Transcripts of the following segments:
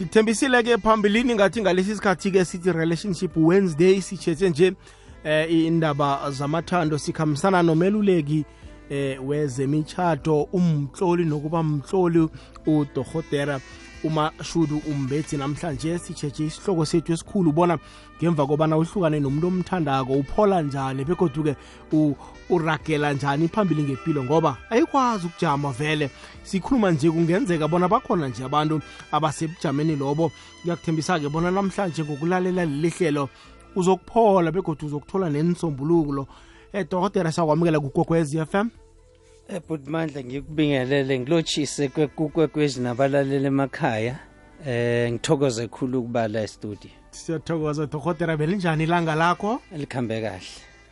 ngithembisile ke phambilini ngathi ngalesi sikhathi ke sithi relationship wednesday sitshetse nje eh indaba zamathando sikhambisana nomeluleki eh wezemichato umhloli nokuba mhloli udohotera umashudu umbethi namhlanje sitshetshe isihloko sethu esikhulu ubona ngemva kobana uhlukane nomuntu omthandako uphola njani begoduke uragela njani phambili ngempilo ngoba ayikwazi ukujama vele. Sikhuluma nje kungenzeka bona bakhona nje abantu abasebujameni lobo. Kuyakuthembisa-ke bona namhlanje ngokulalela leli hlelo uzokuphola begodwa uzokuthola nensombululo eh dokotela sakwamukela kugogwez f m ebhuti mandla ngikubingelele ngilotshise kwekukwekwezi nabalalela emakhaya. Eh ngithokoze khulu ukuba la estudio. Siyathokoza dokotela belinjani ilanga lakho? Likhambe kahle.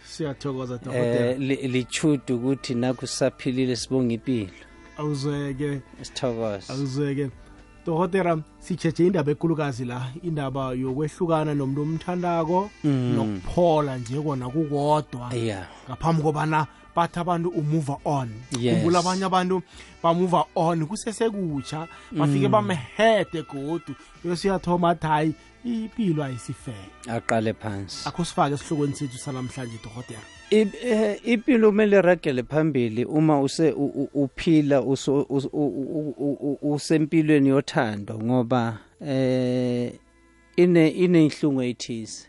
Siyathokoza eh dokotela. lichudu ukuthi nakho saphilile sibonga impilo awuzeke. Sithokoza awuzeke. Dokotela sitshetshe indaba ekulukazi la indaba yokwehlukana nomuntu omthandako nokuphola nje kona kukodwa. Ngaphambi kobana bathi abantu umove on. Yes. khumbula abanye abantu bamove on kusesekutsha bafike bamhede godu besiyathoma athi hayi impilo ayisifele aqale phansi. Akho sifake esihlokweni sethu sanamhlanje dokotela. I- eh, impilo kumele ragele phambili uma use uphila usempilweni yothando ngoba eh ine inenhlungu ethize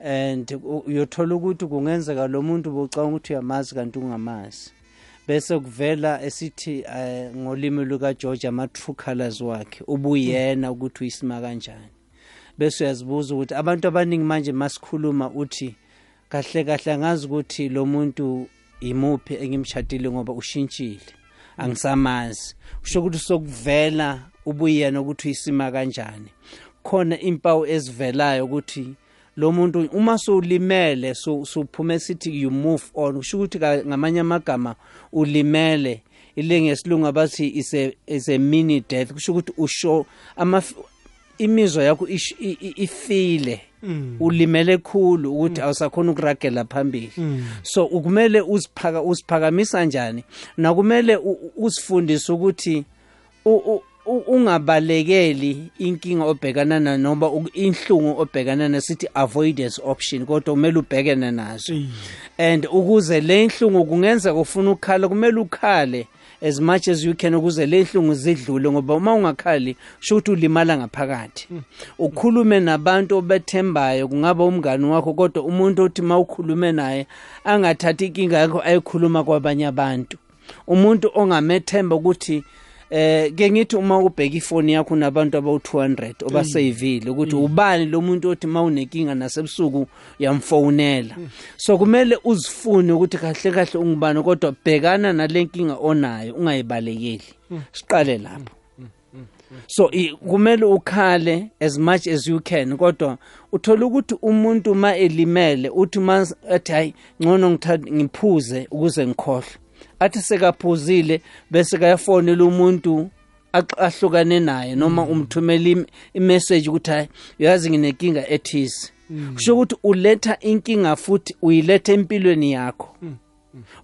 and uyothola ukuthi kungenzeka lo muntu bocanga ukuthi uyamazi kanti ungamazi. Bese kuvela esithi eh, ngolimi luka George ama true colors wakhe ubuyena ukuthi uyisima kanjani. Bese uyazibuza ukuthi abantu abaningi manje masikhuluma uthi kahle kahle angazi ukuthi lo muntu imuphi engimshadile ngoba ushintshile angisamazi. Kusho ukuthi sokuvela ubuyena ukuthi uyisima kanjani. Khona impawu ezivelayo ukuthi lo muntu uma sowulimele so suphume sithi you move on kusho ukuthi ngamanye amagama ulimele. Ile ngesilungu abathi is a, is a mini death kusho ukuthi usho ama imizwa yakho ifile. Ulimele khulu ukuthi awusakhona ukuragela phambili. So ukumele uziphaka uziphakamisa njani? Nakumele u- u- uzifundise ukuthi ungabalekeli inkinga obhekana nayo noma inhlungu obhekana nayo sithi avoidance option kodwa kumele ubhekene nazo. And ukuze le inhlungu kungenzeka ufuna ukukhala kumele ukhale as much as you can ukuze le inhlungu zidlule ngoba uma ungakhali sho ukuthi ulimala ngaphakathi. Ukhulume nabantu obethembayo kungaba umngani wakho kodwa umuntu othi uma ukhulume naye angathathi inkinga yakho ayikhuluma kwabanye abantu. Umuntu ongamethemba ukuthi eh ke ngithi uma ubheka ifoni yakho nabantu abawu200 obasavile ukuthi ubani lo muntu othi mawunenkinga nasebusuku uyamfonela so kumele uzifune ukuthi kahle kahle ungubani kodwa bhekana nalenkinga onayo ungayibalekeli. Siqale lapho. So i- kumele ukhale as much as you can kodwa uthola ukuthi umuntu ma elimele uthi ma athi hayi ngcono ngiphuze ukuze ngikhohle athi sekaphuzile bese kayafonela umuntu ahlukane naye noma umthumela im- imessage ukuthi hayi uyazi nginenkinga ethize kusho ukuthi uletha inkinga futhi uyiletha empilweni yakho.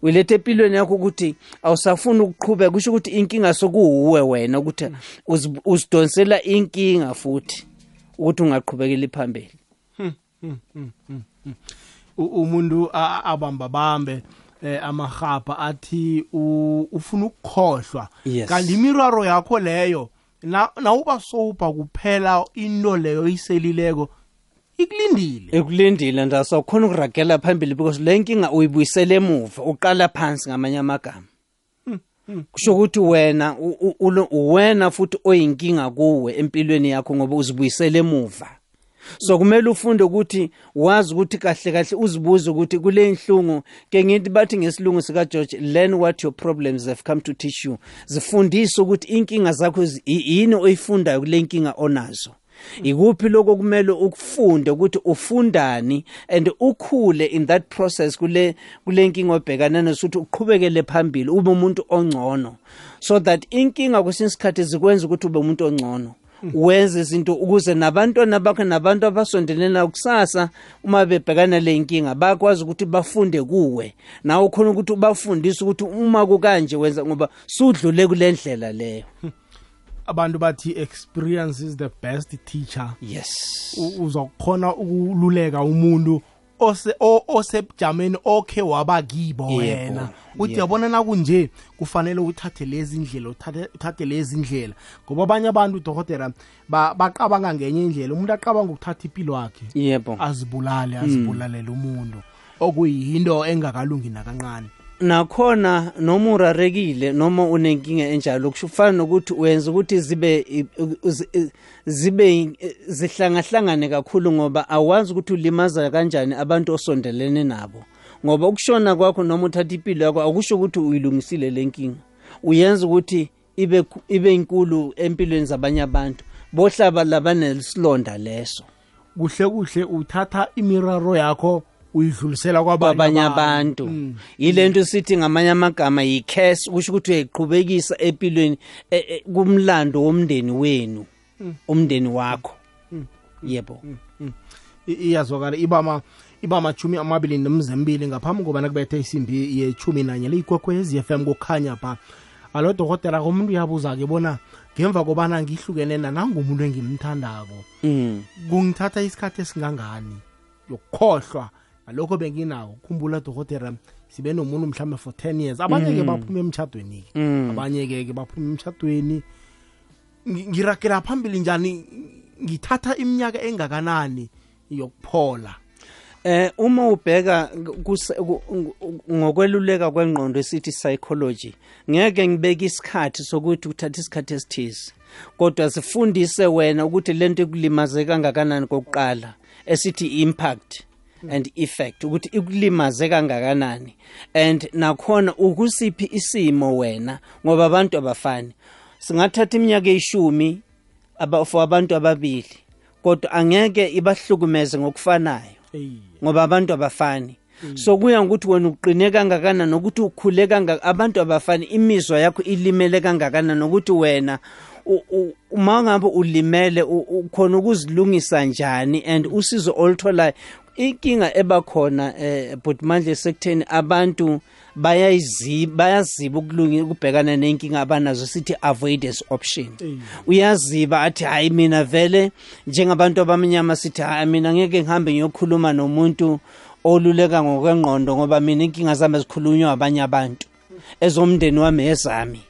Uyiletha empilweni yakho ukuthi awusafuni ukuqhubeka. Kusho ukuthi inkinga sokuwuwe wena ukuthi uzi- uzidonsela inkinga futhi ukuthi ungaqhubekeli phambili. U- umuntu a- abamba bambe eh amahapa athi u- ufuna ukukhohlwa. Yes. kanti imiraro yakho leyo na nawuba sowuba kuphela into leyo iselileko ikulindile. Ekulindile ndasawukhona ukuragela phambili because le nkinga uyibuyisele emuva uqala phansi ngamanye amagama. Kusho ukuthi wena u- u- ulo- uwena futhi oyinkinga kuwe empilweni yakho ngoba uzibuyisele emuva. So kumele ufunde ukuthi wazi ukuthi kahle kahle uzibuze ukuthi kule inhlungu ke ngithi bathi ngesilungu sika George learn what your problems have come to teach you. Zifundise ukuthi inkinga zakho zi- i- yini oyifundayo kule nkinga onazo. Ikuphi lokho kumele ukufunde ukuthi ufundani and ukhule in that process kule kule nkinga obhekana naso ukuthi uqhubekele phambili ube umuntu ongcono. So that inkinga kwesinye isikhathi zikwenza ukuthi ube umuntu ongcono. Wenze izinto ukuze nabantwana bakho nabantu abasondelena kusasa uma bebhekana le inkinga bakwazi ukuthi bafunde kuwe. Nawe khona ukuthi ubafundise ukuthi uma kukanje wenza ngoba sudlule kule ndlela leyo. Abantu bathi experience is the best teacher. Yes. U- uzokhona ukululeka umuntu ose o- osebujameni okhe waba kibo wena. Uthi yabona nakunje kufanele uthathe lezi ndlela uthathe lezi ndlela. Ngoba abanye abantu udokotela baqabanga ngenye indlela. Umuntu aqabanga ukuthatha impilo yakhe yebo. azibulale azibulalele umuntu. Okuyinto engakalungi nakancane nakhona noma urarekile noma unenkinga enjalo kusho kufana nokuthi uyenza ukuthi zibe i- uzi- i- zibe i- zihlangahlangane kakhulu ngoba awazi ukuthi ulimaza kanjani abantu osondelene nabo. Ngoba ukushona kwakho noma uthatha impilo yakho akusho ukuthi uyilungisile le nkinga. Uyenza ukuthi ibe khu- ibe inkulu empilweni zabanye abantu. Bohlaba labanesilonda leso. Kuhle kuhle uthatha imiraro yakho uyidlulisela kwabanye abantu. ile nto sithi ngamanye amagama yi-cas kusho ukuthi uyayiqhubekisa empilweni e- e- kumlando womndeni wenu umndeni wakho. Yebo. I- iyazwakala ibama iba machumi amabili nomzembili ngaphambi kobana kubethe isimbi yechumi nanye leyikwekhwez f m kukhanya pha. Alo dokotela komuntu uyabuza-ke bona ngemva kobana ngihlukene nanangumuntu engimthandako. Mm. kungithatha isikhathi esingangani? Yokukhohlwa ngalokho benginako khumbula dokotela sibe nomuntu mhlawumbe for 10 years. Abanye-ke baphuma emtshadweni-ke Mm. abanye-ke ke baphuma emtshadweni Ngi- ngiragela phambili njani? Ngithatha iminyaka engakanani yokuphola? Eh uma ubheka kus- ku- ku- ngokweluleka kwengqondo esithi psychology ngeke ngibeke isikhathi sokuthi uthatha isikhathi esithize. Kodwa sifundise wena ukuthi lento ikulimaze kangakanani kokuqala esithi impact and effect ukuthi ikulimaze kangakanani. And nakhona ukusiphi isimo wena ngoba abantu abafani. Singathatha iminyaka eyishumi aba for abantu ababili kodwa angeke ibahlukumeze ngokufanayo Eyi. ngoba abantu abafani. So kuya ngokuthi wena uqine kangakanani nokuthi ukhule kanga abantu abafani imizwa yakho ilimele kangakanani nokuthi wena u- u- uma ngabe ulimele u- ukhona ukuzilungisa njani and usizo olutholayo inkinga ebakhona eh but manje sekutheni abantu bayayiziba bayaziba ukulungi ukubhekana nenkinga abanazo sithi avoidance option. Uyaziba athi hayi mina vele njengabantu abamnyama sithi hayi mina ngeke ngihambe ngiyokhuluma nomuntu oluleka ngokwengqondo ngoba mina inkinga zami zikhulunywa abanye abantu. Ezomndeni wami ezami.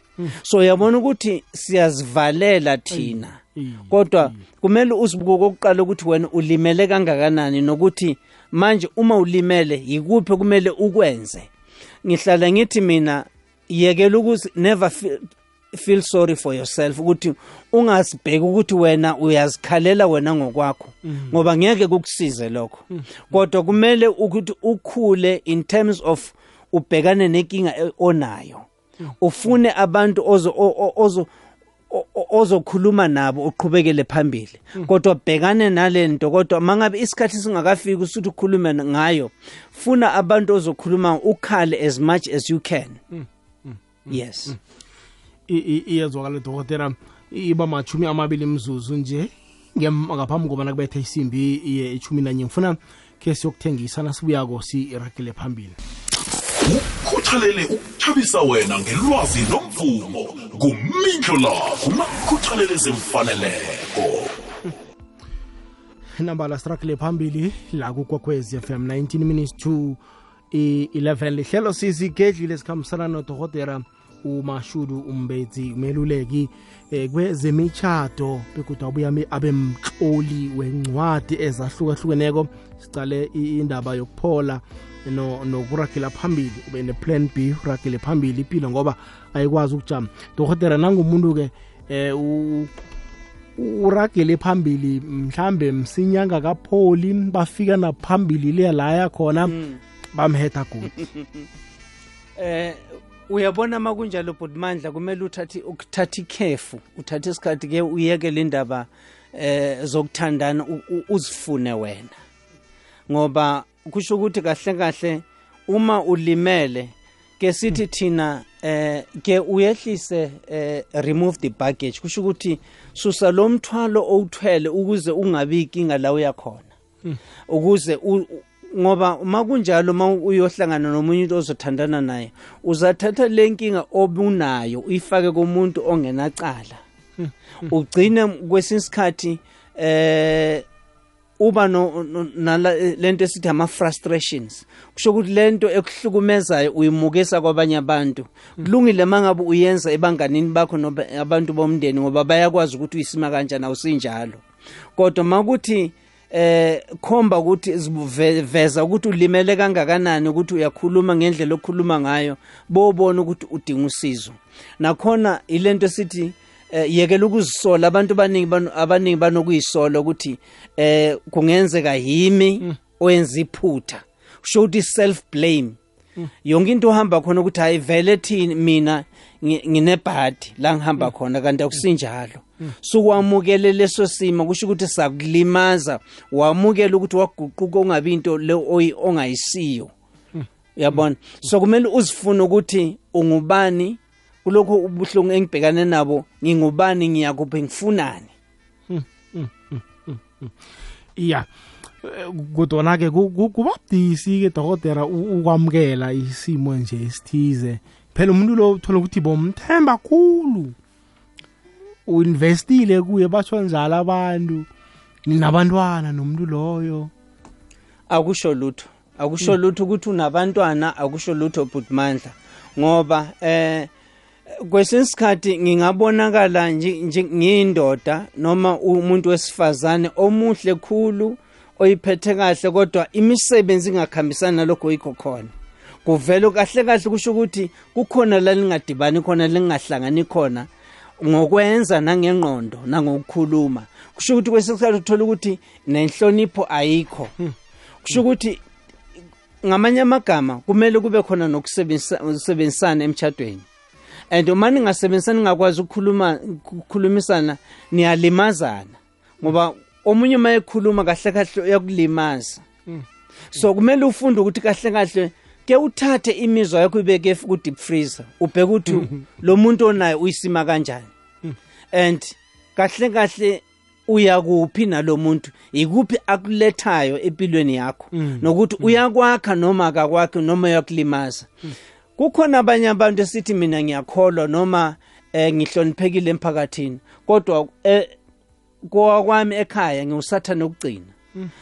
So uyabona ukuthi siyazivalela thina. Eyi. Kodwa kumele uzibuke okokuqala ukuthi wena ulimele kangakanani nokuthi manje uma ulimele yikuphi kumele ukwenze. Ngihlala ngithi mina yekela ukuthi never feel, feel sorry for yourself ukuthi ungazibheki ukuthi wena uyazikhalela wena ngokwakho ngoba ngeke kukusize lokho. Kodwa kumele ukuthi ukhule in terms of ubhekane nenkinga onayo. Ufune abantu ozo ozo ozokhuluma nabo uqhubekele phambili. Kodwa bhekane nalento kodwa mangabe isikhathi singakafiki usuthi ukhulume ngayo funa abantu ozokhuluma ukhale as much as you can. Yes. I- i- iyezwakala dokotela iba machumi amabili mzuzu nje ngaphambi kobana kubethe isimbi yechumi nanye ngifuna ke siyokuthengisa nasibuyako siragele phambili. Ukhuthalele ukuthabisa wena ngelwazi nomvumo kumindlo lakho nakukhuthalele zemfaneleko. Nambala sirakile phambili la kukwakhwezi fm 19 minutes to i-11 lihlelo sizigedlile sikhambisana nodokotera umashudu umbetsi umeluleki eh, kwezemitshado begodwa abuye ame- abe mtloli wencwadi ezahlukahlukeneko. Sicale i- indaba yokuphola no- nokuragela phambili ube ne-plan b uragele phambili impilo ngoba ayikwazi ukujama. Dohotera nangumuntu-ke um uragele phambili mhlambe msinyanga kapholi bafika naphambili le la khona bamhetha godi eh uyabona makunjalo kunjalo mandla kumele uthathe ukuthatha ikhefu uthathe isikhathi ke uyeke le ndaba eh zokuthandana uzifune wena. Ngoba kusho ukuthi kahle kahle uma ulimele ke sithi thina eh ke uyehlise eh remove the baggage. Kusho ukuthi susa lo mthwalo owuthwele ukuze ungabi inkinga la uyakhona ukuze ngoba uma kunjalo uma uyohlangana nomunye umuntu ozothandana naye uzathatha le nkinga obunayo uyifake kumuntu ongenacala. Ugcine kwesinye isikhathi eh uba no nala lento esithi ama frustrations kusho ukuthi lento ekuhlukumezayo uyimukisa kwabanye abantu. Kulungile mangabe uyenza ebanganini bakho noba abantu bomndeni ngoba bayakwazi ukuthi uyisima kanjani awusinjalo. Kodwa makuthi eh khomba ukuthi zive- veza ukuthi ulimele kangakanani ukuthi uyakhuluma ngendlela okukhuluma ngayo bobona ukuthi udinga usizo. Nakhona ilento sithi eh yekela ukuzisola abantu abaningi abaningi banokuyisola ukuthi eh kungenzeka yimi oyenza iphutha. Kusho ukuthi self blame yonke into ohamba khona ukuthi hayi vele thini mina ngi- nginebhadi la ngihamba khona kanti akusinjalo. Sukwamukele leso simo kusho ukuthi sakulimaza. Wamukela ukuthi waguquka ungabi into le ongayisiyo. Uyabona so kumele uzifune ukuthi ungubani kulokho ubuhlungu engibhekane nabo ngingubani ngiyakuphi ngifunani? Iya Eh, kodwana ke ku- ku- kuba budisi ke dokotela ukwamukela isimo nje esithize. Phela umuntu lo uthola ukuthi bomthemba khulu. Uinvestile kuye batsho njalo abantu ninabantwana nomuntu loyo. Akusho lutho. Akusho lutho ukuthi unabantwana akusho lutho bhutmandla ngoba eh kwesinye isikhathi ngingabonakala nje ngiyindoda noma umuntu wesifazane omuhle khulu oyiphethe kahle kodwa imisebenzi ingakhambisani nalokho yikho khona. Kuvele kahle kahle kusho ukuthi kukhona la lingadibani khona lingahlangani khona ngokwenza nangengqondo nangokukhuluma. Kusho ukuthi kwesinye isikhathi uthola ukuthi nenhlonipho ayikho. Kusho ukuthi ngamanye amagama kumele kube khona nokusebenzisana emchadweni and uma ningasebenzisani ningakwazi ukukhuluma ukukhulumisana niyalimazana. Ngoba omunye uma ekhuluma kahle kahle uyakulimaza. So kumele ufunde ukuthi kahle kahle ke uthathe imizwa yakho ibeke ku deep freezer ubheke ukuthi lo muntu onaye uyisima kanjani. And kahle kahle uyakuphi nalomuntu ikuphi akulethayo empilweni yakho? Nokuthi uyakwakha noma akakwakhi noma uyakulimaza. Kukhona abanye abantu esithi mina ngiyakholwa noma eh, ngihloniphekile emphakathini kodwa eh, kwami ekhaya ngiwusathane ukugcina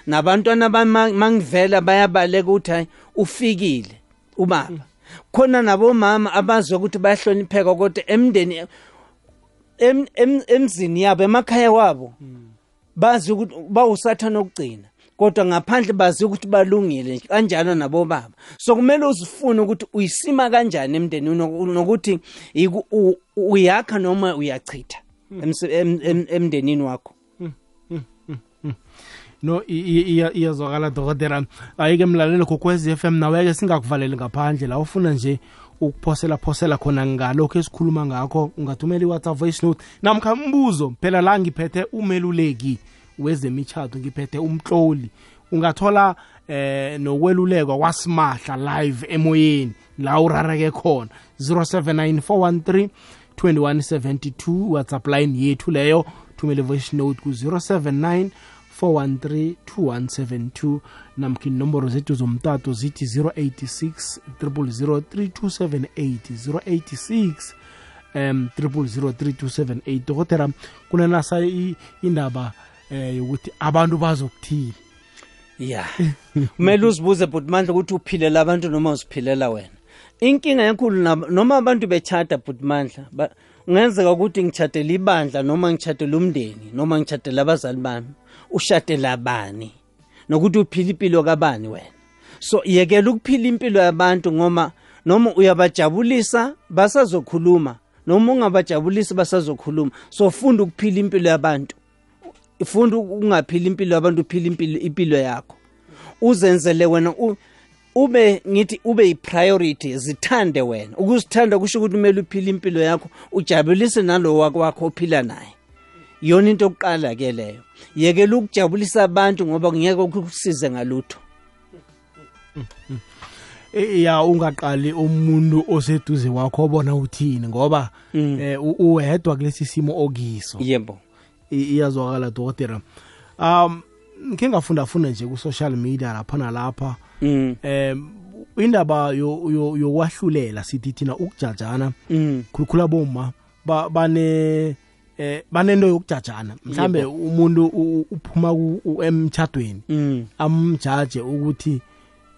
nabantwana bami mangivela bayabaleka ukuthi hayi ufikile ubaba. Khona nabomama abazwe ukuthi bayahlonipheka kodwa emndeni em- em- emzini yabo emakhaya wabo bazi ukuthi bawusathana okugcina kodwa ngaphandle bazi ukuthi balungile nje kanjalo nabo baba so kumele uzifune ukuthi uyisima kanjani emndenini noku- nokuthi iku- u- uyakha noma uyachitha emse- em- em- emndenini wakho. No i- i- iya- iyazwakala dokotela. Ayike mlalelo kokwez f m naweke singakuvaleli ngaphandle la ufuna nje ukuphosela phosela khona ngalokho esikhuluma ngakho. Ungathumela iwhatsapp voice note namkha mbuzo phela la ngiphethe umeluleki. Wezemitshato ngiphethe umtloli. Ungathola eh nokwelulekwa kwasimahla live emoyeni la urareke khona. 079413 2172 whatsapp line yethu leyo. Thumele voice note ku 079 413 2172 namkha inomboro zethu zomtato zithi 086 000 3278 086 um 000 3278 dokotela kunanasa i- indaba eh yokuthi abantu bazokuthini ya. Kumele uzibuze bhutmandla ukuthi uphilela abantu noma uziphilela wena. Inkinga yakhulu nab- noma abantu bechata bhutmandla ba- kungenzeka ukuthi ngichatela ibandla noma ngichatela umndeni noma ngichatela abazali bami ushatela bani nokuthi uphila impilo kabani wena? So yekela ukuphila impilo yabantu ngoma noma uyabajabulisa basazokhuluma. Noma ungabajabulisi basazokhuluma. So funda ukuphila impilo yabantu. Funda ukungaphili impilo yabantu uphila impilo impilo yakho. Uzenzele wena ube ngithi ube yipriority zithande wena. Ukuzithanda kusho ukuthi kumele uphile impilo yakho ujabulise nalo wakho ophila naye. Yona into yokuqala ke leyo. Yekela ukujabulisa abantu ngoba ngeke ukusize ngalutho. Eh, ya ungaqali umuntu oseduze wakho obona uthini ngoba eh u- uwedwa kulesi simo okiso. Yebo. Iyazwakala dokotela. Um ngike ngafunda funda nje ku social media lapha nalapha. Mm. Em indaba yo- yo- yokwahlulela sithi thina ukujajana mm. khulukhulu aboma ba- bane eh banento yokujajana. Mhlambe umuntu u- uphuma ku- u- emtchadweni Mm. amjaje ukuthi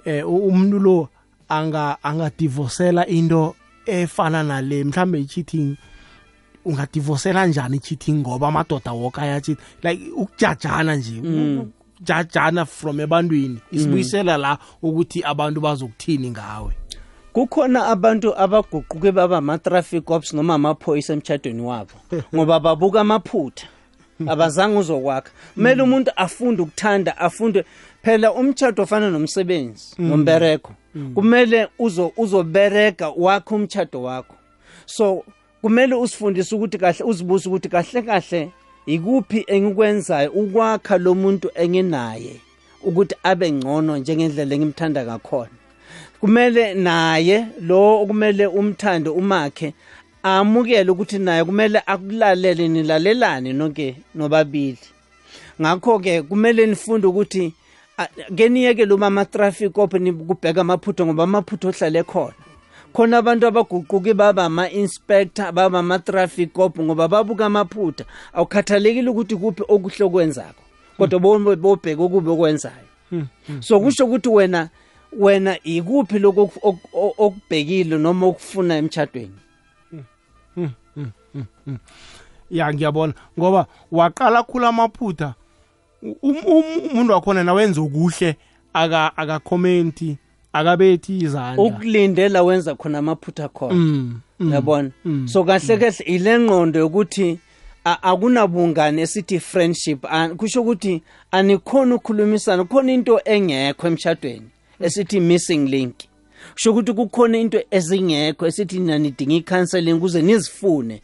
eh u- umuntu lo anga angadivosela into efana nale mhlambe i-cheating. Ungadivosela njani i-cheating ngoba amadoda woke ayacheat like ukujajana nje ukujajana from ebantwini isibuyisela la ukuthi abantu bazokuthini ngawe. Kukhona abantu abaguquke baba ama-traffic ops noma amaphoyisa emtshadweni wabo ngoba babuka amaphutha. Abazange uzokwakha. Kumele umuntu afunde ukuthanda afunde. Phela umtshado ofana nomsebenzi nombereko kumele uzo uzobereka wakho umtshado wakho. So kumele usifundise ukuthi kahle uzibuze ukuthi kahle kahle ikuphi engikwenzayo ukwakha lo muntu enginaye ukuthi abe ngcono njengendlela engimthanda ngakhona. Kumele naye lo okumele umthande umakhe amukele ukuthi naye kumele akulalele nilalelane nonke nobabili. Ngakho-ke kumele nifunde ukuthi a- ke niyeke loma ama-traffic op kubheka amaphutho ngoba amaphutho ohlale khona. Khona abantu abaguquke baba ama-inspector baba ama-traffic op ngoba babuka amaphutha. Awukhathalekile ukuthi kuphi okuhle okwenzako kodwa bo- bobheka okubi okwenzayo. So kusho ukuthi wena wena ikuphi lokho oku- oku- oku- okubhekile noma okufuna emtshadweni ya ngiyabona. Ngoba waqala khula amaphutha um- um- umuntu wakhona nawenza okuhle aka akakhomenti. Akabethi izandla. Ukulindela wenza khona amaphutha khona. Mm, mm. yabona? so kahle kahle ile ngqondo yokuthi akunabungane esithi friendship kusho ukuthi anikhona ukukhulumisana kukhona into engekho emshadweni esithi missing link. Kusho ukuthi kukhona into ezingekho esithi nanidinga i-counseling ukuze nizifune.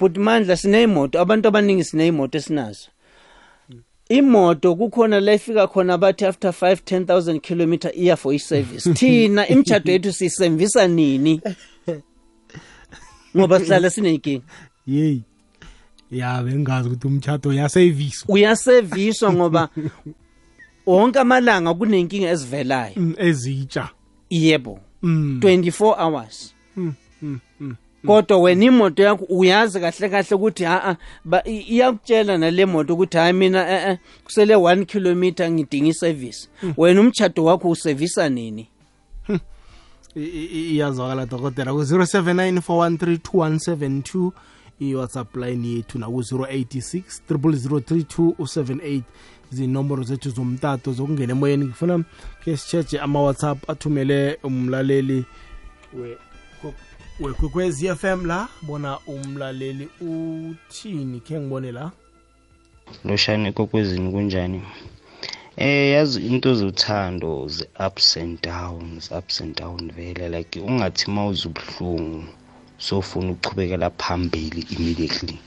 But mandla sineyimoto abantu abaningi sineyimoto esinazo. Imoto kukhona la ifika khona bathi after 5 10000 kilometer iya for i-service. Thina imtshado yethu siyisevisa nini? Ngoba sihlala sineyinkinga yeyi. Ya bengazi ukuthi umtshato yaseviswa uyaseviswa ngoba wonke amalanga kunenkinga ezivelayo. Mm, ezitsha. Yebo. Mm, 24 hours. Mm, mm, mm. Kodwa wena imoto yakho uyazi kahle kahle ukuthi ha-a iyakutshela nale moto ukuthi hayi mina e-e kusele one kilometer ngidinga iservice. Wena umchado wakho usevisa nini? I- iyazwakala dokotela. Ku-079 413 i-whatsapp line yethu naku-086 0003278 zinomboro zethu zomtato zokungena emoyeni. Ngifuna ke sitshetshe ama-whatsapp athumele umlaleli we- wekwekwezi FM la bona umlaleli uthini khe ngibone la? Loshane kokwezini kunjani? Eh yazi into zothando ze-ups and downs ups and down vele like ungathi uma uzubuhlungu sofuna ukuchubekela phambili immediately.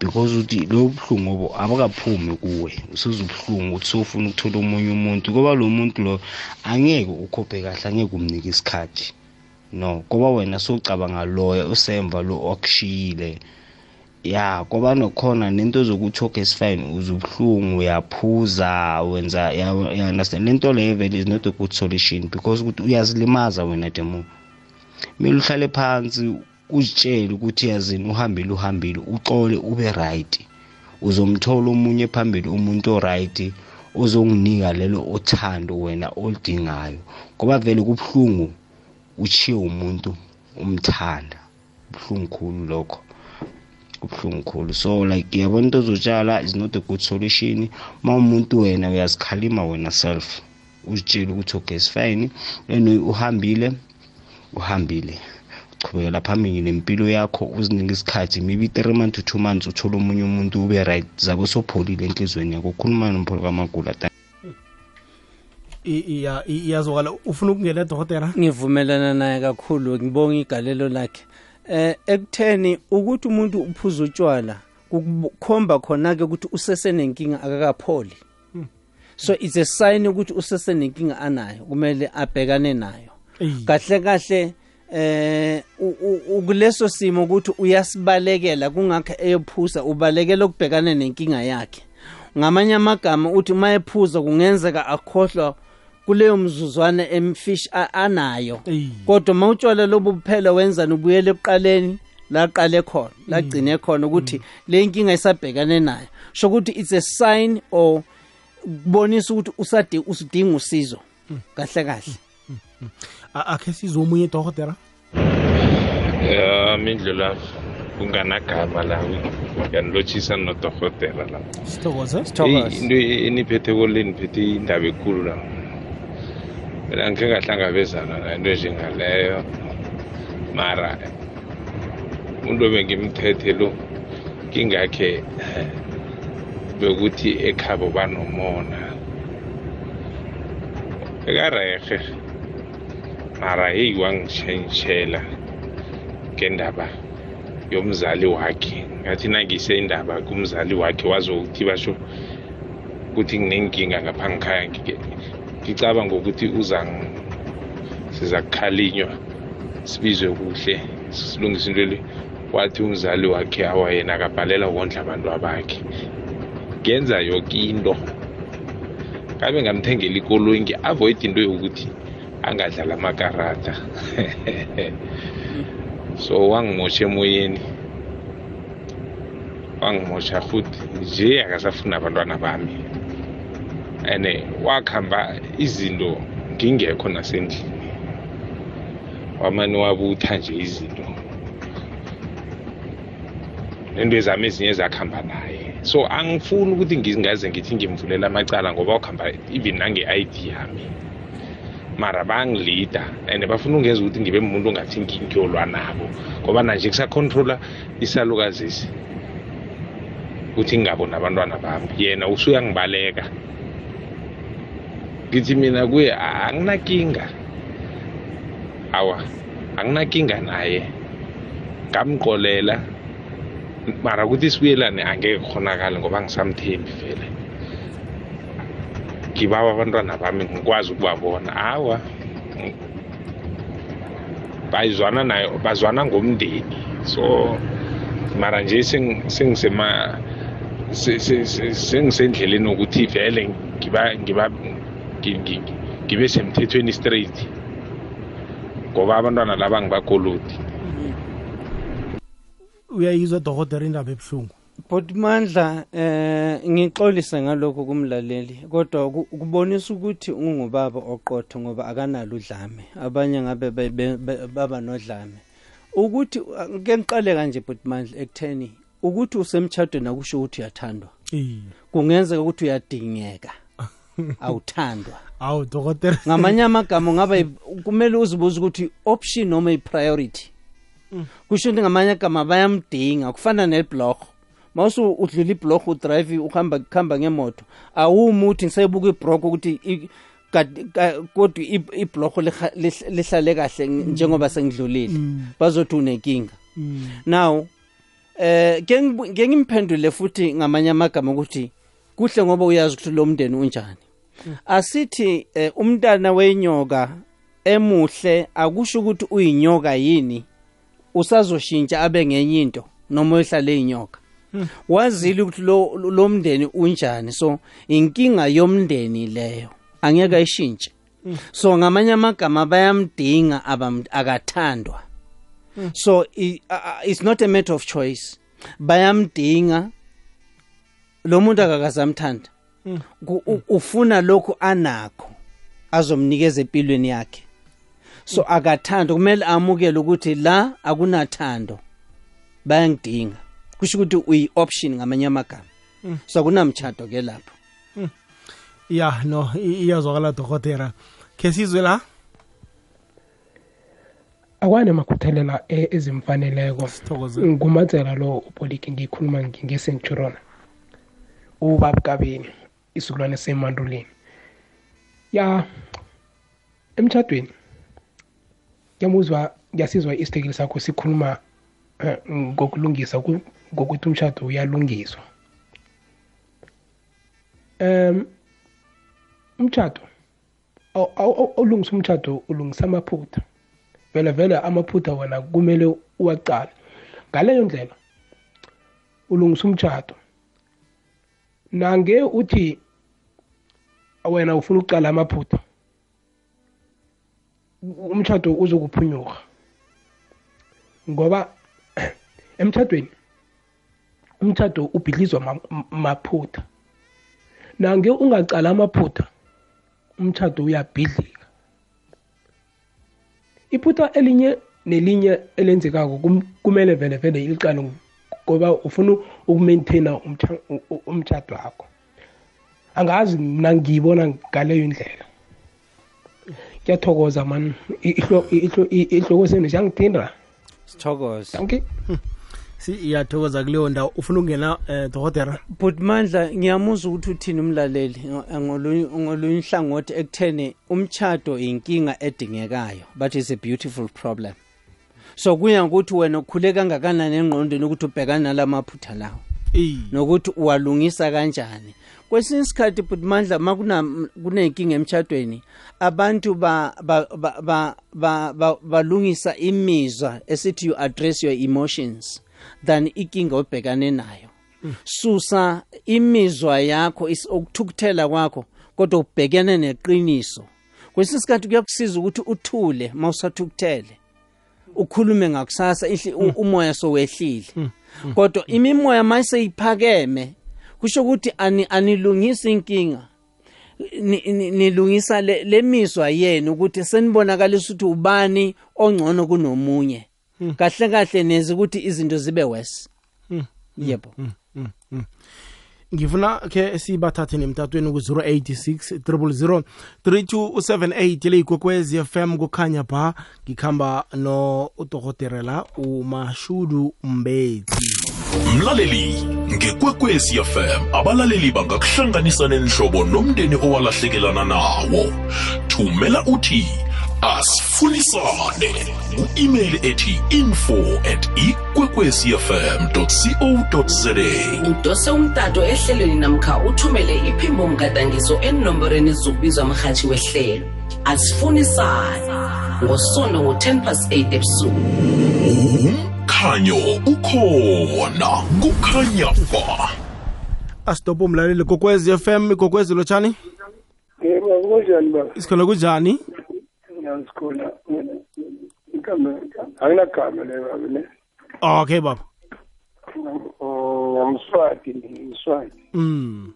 Because uthi lo buhlungu obo abakaphumi kuwe usuzubuhlungu uthi sofuna ukuthola omunye umuntu ngoba lo muntu lo angeke ukhophe kahle angeke umnike isikhathi. No ngoba wena sowucabanga loya usemva lo okushiyile. Ya ngoba nokhona nento zokuthi okay sifine uzubuhlungu uyaphuza wenza ya ya understand. Lento leyo vele is not a good solution because ukuthi uyazilimaza wena demo kumele uhlale phansi uzitshele ukuthi yazini uhambile uhambile uxole ube right. Uzomthola omunye phambili umuntu oright ozonginika lelo othando wena olidingayo ngoba vele kubuhlungu uchiye umuntu umthanda. Buhlungu khulu lokho. Kubuhlungu khulu. So like yabona into ozotshala is not a good solution. Ma umuntu wena uyazikhalima wena self uzitshele ukuthi okay sifine anyway uhambile uhambile. Uchubekela phambili nempilo yakho uzinike isikhathi. Maybe three months to two months uthole omunye umuntu ube right. Zabe sopholile enhlizweni yakho. Khuluma nompholo kamagula. I- iya- i- iyazwakala. Ufuna ukungena dokotela ngivumelana naye kakhulu ngibonga igalelo lakhe. Eh ekutheni ukuthi umuntu uphuza utshwala kukhomba khona ke ukuthi usesenenkinga akakapholi. So it's a sign ukuthi usesenenkinga anayo kumele abhekane nayo. Eyi. kahle kahle eh u- u- ukuleso simo ukuthi uyasibalekela kungakho eyophuza ubalekela ukubhekana nenkinga yakhe. Ngamanye amagama uthi uma ephuza kungenzeka akhohlwa kuleyo mzuzwana emfish a- anayo. Eyi. kodwa uma utshwala lobu buphela wenzani ubuyele ekuqaleni laqale khona lagcine khona ukuthi le nkinga isabhekane nayo. Sho ukuthi it's a sign or kubonisa ukuthi usade usidinga usizo kahle kahle. A- akhe sizwe omunye dokotela? Ya mindlela kunganagama la yanilotshisa nodorhotera la. Sithokoze? Eyi, sithokoze into eniphetheko le niphethe indaba ekulu la. Mina ngikhe ngahlangabezana nento njengaleyo mara umuntu obengimthethe lo kingakhe bekuthi ekhabo banomona. Bekarehe mara heyi wangitshentshela ngendaba yomzali wakhe. Ngathi nangise indaba kumzali wakhe wazokuthi basho ukuthi nginenkinga ngapha ngikhaya ngike- ngicabanga ukuthi uzang siza kukhalinywa sibizwe kuhle silungise into le. Wathi umzali wakhe awa yena akabhalela ukondla abantu abakhe. Ngenza yoke into. Ngabe ngamthengela ikoloyi ngi-avoid into yokuthi angadlala amakarata so wangimosha emoyeni. Wangimosha futhi nje akasafuna abantwana bami. And wakhamba izinto ngingekho nasendlini. Wamane wabutha nje izinto. Nento ezami ezinye zakuhamba naye. So angifuni ukuthi ngingaze ngithi ngimvulela amacala ngoba wakuhamba even nange-id yami. Mara bangilida and bafuna ungenza ukuthi ngibe muntu ongathi ngi- ngiyolwa nabo. Ngoba nanje kusacontrola isalukazisi ukuthi ngingaboni abantwana bami. Yena usuyangibaleka ngithi mina kuye "A- anginakinga awa anginakinga naye. Ngamqolela mara ukuthi sibuyelane angeke kukhonakala ngoba ngisamthembi vele. Ngibawa abantwana bami ngikwazi ukubabona awa bazwana nayo bazwana ngomndeni. So mara nje seng- sengisema se- se- se- sengisendleleni ukuthi vele ngiba ngiba ngi- ngi- ngibe semthethweni straight. Ngoba abantwana laba ngibakoloti uyayizwa dokotela indaba ebuhlungu? But mandla eh ngixolise ngalokho kumlaleli kodwa ku- kubonisa ukuthi ungubaba oqotho ngoba akanalo udlame. Abanye ngabe be- be- be- baba nodlame. Ukuthi ke ngiqale kanje but mandla ekutheni ukuthi usemtshadweni akusho ukuthi uyathandwa. Iye kungenzeka ukuthi uyadingeka. awuthandwa. Awu dokotela. Ngamanye amagama ungaba kumele uzibuze ukuthi option noma i-priority kusho ukuthi ngamanye agama bayamdinga kufana neblorho mawusu udlula iblorho udrive uhamba kuhamba ngemoto awumi uthi ngisayibuka ibroko ukuthi kodwa i- iblorho liha- lihlale kahle njengoba sengidlulile. Bazothi unenkinga now um ke ngibu- ke ngimphendule futhi ngamanye amagama ukuthi kuhle ngoba uyazi ukuthi lo mndeni unjani. Asithi eh, umntana wenyoka emuhle akusho ukuthi uyinyoka yini usazoshintsha abe ngenye into noma uyohlala eyinyoka wazile ukuthi lo lo mndeni unjani so inkinga yomndeni leyo angeke ayishintshe. So ngamanye amagama bayamdinga abam- akathandwa. So it's not a matter of choice. Bayamdinga lo muntu akakazamthanda ufuna lokhu anakho azomnikeza empilweni yakhe. So akathando. Kumele amukele ukuthi la akunathando bayangidinga. Kusho ukuthi uyi-option ngamanye amagama. So akunamtshato ke lapho. Ya no iyazwakala dokotera khe sizwe la? Akwane makhuthelela e- ezimfaneleko. Sithokoze ngumatsela lo upoliki ngikhuluma ngingesentshurona ubabukabeni isizukulwane semandulini ya emtshadweni ngiyamuzwa ngiyasizwa isitekeli sakho sikhuluma eh, ngokulungisa ku- ngokuthi umshado uyalungiswa. Um umshado aw- aw- aw- awulungisa umshado ulungisa amaphutha. Vele vele amaphutha wona kumele uwacala ngaleyo ndlela ulungisa umtshado nange uthi wena ufuna ukucala amaphutha umtshado uzokuphunyuka. Ngoba emtshadweni umtshado ubhidlizwa maphutha. Nange ungacala amaphutha umtshado uyabhidlika. Iphutha elinye nelinye elenzekako kum- kumele vele vele ilicale ngoba ufuna ukumaintaina umtsha- u- u- umtshado wakho. Angazi mna ngiyibona ngaleyo indlela. Kuyathokoza man. Ihlo- ihlo- ihloko senu siyangithinda sithokoze. Danke si iyathokoza kuleyo ndawo. Ufuna ukungena um dokotera but mandla ngiyamuzwa ukuthi uthini umlaleli ngo- ngolunye ngolunye uhlangothi ekutheni umchado inkinga edingekayo but it's a beautiful problem. So kuya ngokuthi wena ukhule kangakanani engqondweni ukuthi ubhekana nalamaphutha lawo? Nokuthi uwalungisa kanjani? Kwesinye isikhathi but mandla ma kunenkinga emtshadweni abantu ba- ba- ba- ba- ba- ba- balungisa imizwa esithi you address your emotions than inkinga obhekane nayo. Susa imizwa yakho ukuthukuthela kwakho kodwa ubhekene neqiniso. Kwesinye isikhathi kuyakusiza ukuthi uthule ma usathukuthele ukhulume ngakusasa u- umoya sowehlile kodwa imimoya mayiseyiphakeme kusho ukuthi ani- anilungisi inkinga. Ni- ni- nilungisa le le mizwa yenu ukuthi senibonakalisa ukuthi ubani ongcono kunomunye. Kahle kahle nezi ukuthi izinto zibe worse. Yebo. Ngifuna ke sibathathe nemtatweni ku-086 000 3278 le ikwekwezi fm kukhanya ba. Ngikhamba no udokoterela umashudu mbetsi. Mlaleli ngekwekwezi fm abalaleli bangakuhlanganisa nenhlobo nomndeni owalahlekelana nawo. Thumela uthi asifunisane ku-email ethi info at ikwekwezfm co za udose umtato ehlelweni namkha uthumele iphimbo mgadangiso enomborweni ezokubizwa mrhatshi wehlelo. Asifunisane ngosono ngo-10 past 8 ebusuku. Umkhanyo ukhona. Kukhanya ba. Asitopo umlaleli kokwezi fm kokwezi lotshani yebo kunjani baba isikhona kunjani? Ngiyasikhona igama anginagama le baba ne okay baba ngamswati ngimswati mm.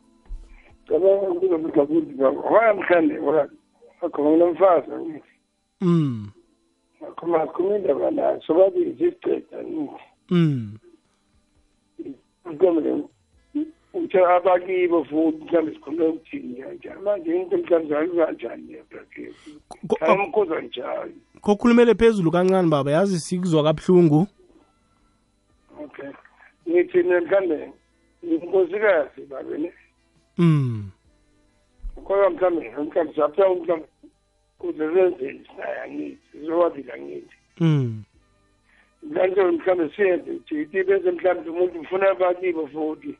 cabanga kuzobuza kuthi baba waya mhlande akhona nginomfazi angithi Mm. akhoma akhoma indaba nayo sobabili sisiceda ngithi Mm. mhlawumbe uthe abakibo futhi mhlawumbe sikhulume ukuthini? Kanjani manje into mhlawumbe Ko- ayamkhuza njalo. Kokhulumele phezulu kancane baba. Yazi sikuzwa kabuhlungu. Okay. Ngithi mhlawumbe inkosikazi babe ne? Mm. kodwa mhlawumbe mhlawumbe sapha mhlawumbe kuzezenzeni sinaye angithi zizowabili angithi. Mm. mhlawumbe mhlawumbe siyenze jithi bese mhlawumbe umuntu ufuna abakibo futhi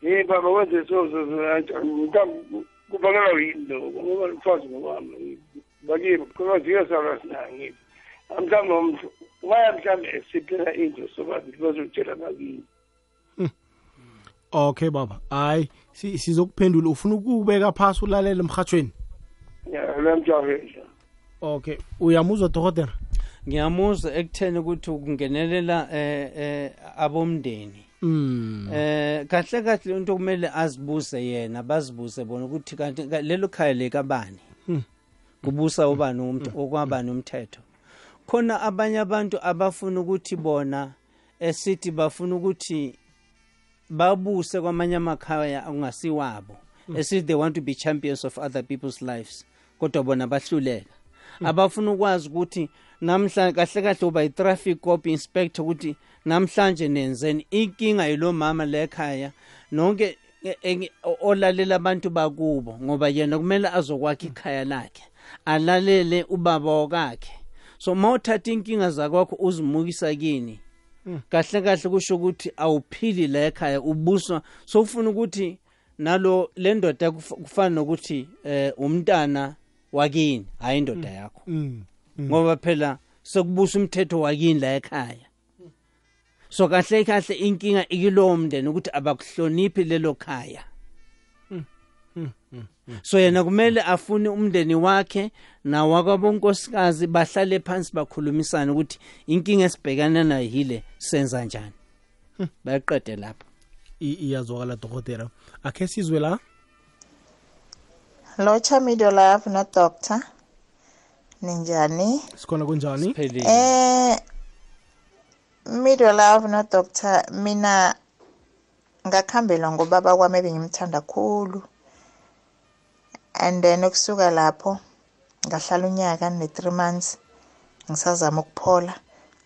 hey baba wenze so so so kanjani mhlawumbe kubangelwa yini lokho? Ngoba mfazi ngokwami bakibo kodwa ziyosala sinaye angithi mhlawumbe waya mhlawumbe siphela into sobabili bazotshela bakibo okay baba. Hayi si- sizokuphendula ufuna ukubeka phasi ulalele emhathweni ya lamjahesha okay uyamuzwa dokotela? Ngiyamuzwa ekutheni ukuthi ukungenelela eh eh abomndeni. Mm. eh kahle kahle into kumele azibuze yena bazibuze bona ukuthi kanti ka- lelo khaya lekabani kubusa ubani umt- okwabani umthetho khona abanye abantu abafuna ukuthi bona esithi bafuna ukuthi babuse kwamanye amakhaya angasiwabo esithi they want to be champions of other people's lives kodwa bona bahluleka. Abafuna ukwazi ukuthi namhlanje kahle kahle uba i-traffic cop inspector ukuthi namhlanje nenzeni inkinga yilo mama lekhaya nonke e- e- olalela abantu bakubo ngoba yena kumele azokwakha ikhaya lakhe alalele ubaba wakakhe. So ma uthatha inkinga zakwakho uzimukisa kini? Kahle kahle kusho ukuthi awuphili la ekhaya ubuswa. So ufuna ukuthi nalo le ndoda kuf- kufana nokuthi eh umntana wakini hayi indoda yakho. Mm. ngoba phela sokubusa umthetho wakini la ekhaya. So kahle kahle inkinga ikilowo mndeni ukuthi abakuhloniphi lelo khaya. So yena kumele afune umndeni wakhe nawakwabonkosikazi bahlale phansi bakhulumisane ukuthi inkinga esibhekana nayo yile senza njani. Bayaqede lapho. I- iyazwakala dokotela. Akhe sizwe la? Locha Middle Love no Doctor. Ninjani? sikhona kunjani? Siphelile Eh Middle Love no Doctor mina ngakhambela ngobaba kwami ebengimthanda kakhulu. And then ukusuka lapho ngahlala unyaka ne 3 months ngisazama ukuphola.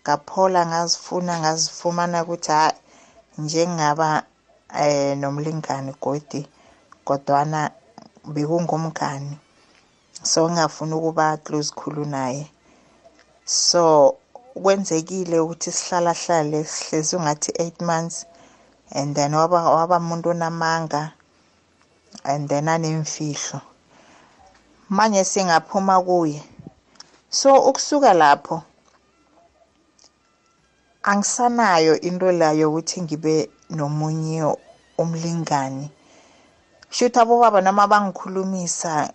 Ngaphola ngazifuna ngazifumana ukuthi hayi njengaba eh nomlingani godi kodwana bekungumngani so ngingafuni ukuba close khulu naye so kwenzekile ukuthi sihlala hlale sihlezi ungathi 8 months and then waba waba umuntu onamanga and then anemfihlo. Manje singaphuma kuye. So ukusuka lapho angisanayo into layo ukuthi ngibe nomunye umlingani. Shuthi abobaba noma bangikhulumisa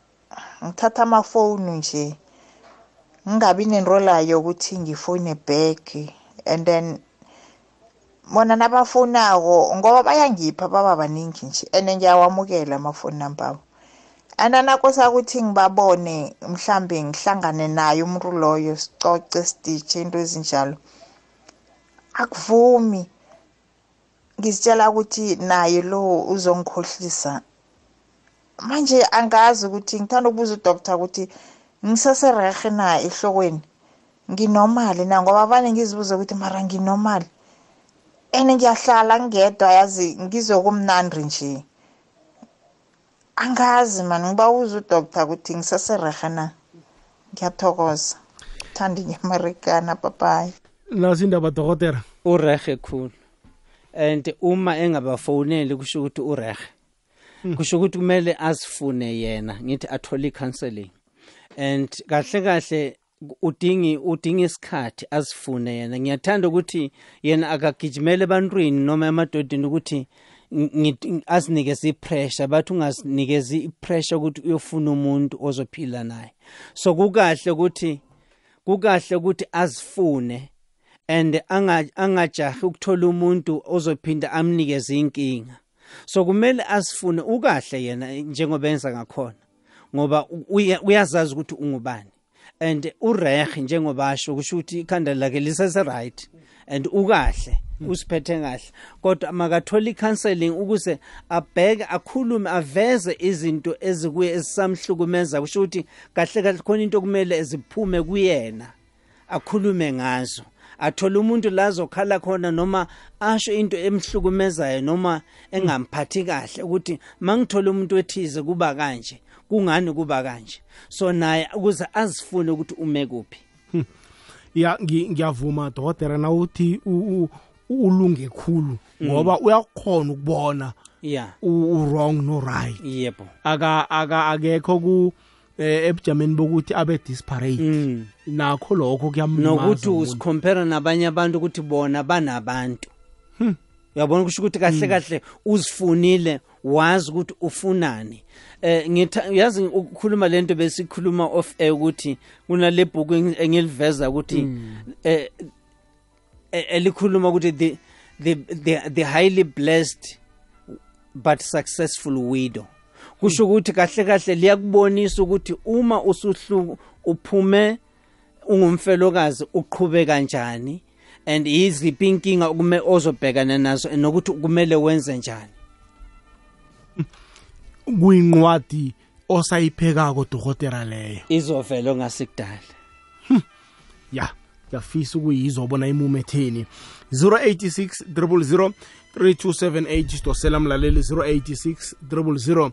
ngithatha amafoni nje ngingabi nento layo ukuthi ngifone back and then bona nabafonako ngoba bayangipha baba baningi nje and ngiyawamukela amafoni number abo ananakosa ukuthi ngibabone mhlambe ngihlangane naye umuntu loyo sicoce siditshe into ezinjalo akuvumi. Ngizitshela ukuthi naye lo uzongikhohlisa. Manje angazi ukuthi ngithanda ukubuza udoctor ukuthi ngiseserehe na ehlokweni. Nginormal na ngoba vane ngizibuza ukuthi mara nginormal and ngiyahlala ngedwa yazi ngizokumnandi nje. Angazi mani ngibawuza udoctor ukuthi ngiseserehe na? Ngiyathokoza. Thanda inyamarikana babayi nasi indaba dokotela? Urehe khulu. And uma engabafoneli kusho ukuthi urehe kusho ukuthi kumele azifune yena ngithi athole i-counseling. And kahle kahle udingi udinga isikhathi azifune yena. Ngiyathanda ukuthi yena akagijimele ebantwini noma emadodeni ukuthi azinikeze ipressure bathi ungazinikezi ipressure ukuthi uyofuna umuntu ozophila naye. So kukahle ukuthi kukahle ukuthi azifune and anga- angajahi ukuthola umuntu ozophinda amnikeze inkinga. So kumele asifune ukahle yena njengoba enza ngakhona. Ngoba uya- uyazazi ukuthi ungubani. And urehe njengoba asho kusho ukuthi ikhanda lakhe lisese-right and ukahle usiphethe kahle. Kodwa makathola i-counseling ukuze abheke akhulume aveze izinto ezikuye ezisamhlukumeza kusho ukuthi kahle kahle khona into kumele ziphume kuyena akhulume ngazo. Athole umuntu la azokhala khona noma asho into emhlukumezayo noma engamphathi kahle ukuthi mangithola umuntu wethize kuba kanje. Kungani kuba kanje? So naye ukuze azifune ukuthi ume kuphi. Ya ngi- ngiyavuma dokotela na uthi u- u- ulunge khulu ngoba uyakhona ukubona ya. u- u-wrong no-right yebo. Aka aka akekho ku eh, ebujameni bokuthi abe disparate. Mm. nakho lokho kuyamlimaza nokuthi umuntu. usikhompera nabanye abantu ukuthi bona banabantu. Uyabona kusho ukuthi kahle kahle uzifunile wazi ukuthi ufunani. Eh ngitha yazi ukukhuluma lento besikhuluma off air ukuthi kunale engi- engiliveza ukuthi eh eh, elikhuluma ukuthi the the the, the highly blessed but successful widow. Kusho ukuthi kahle kahle liyakubonisa ukuthi uma usuhlu uphume ungumfelokazi uqhube kanjani. And yiziphi inkinga ukume ozobhekana nazo nokuthi kumele wenze njani. Kuyincwadi osayiphekako dokotela leyo. Izovela ongasikudala. Ya ngiyafisa ukuyizwa bona imumetheni 086 000 3278 dosela mlaleli 086 000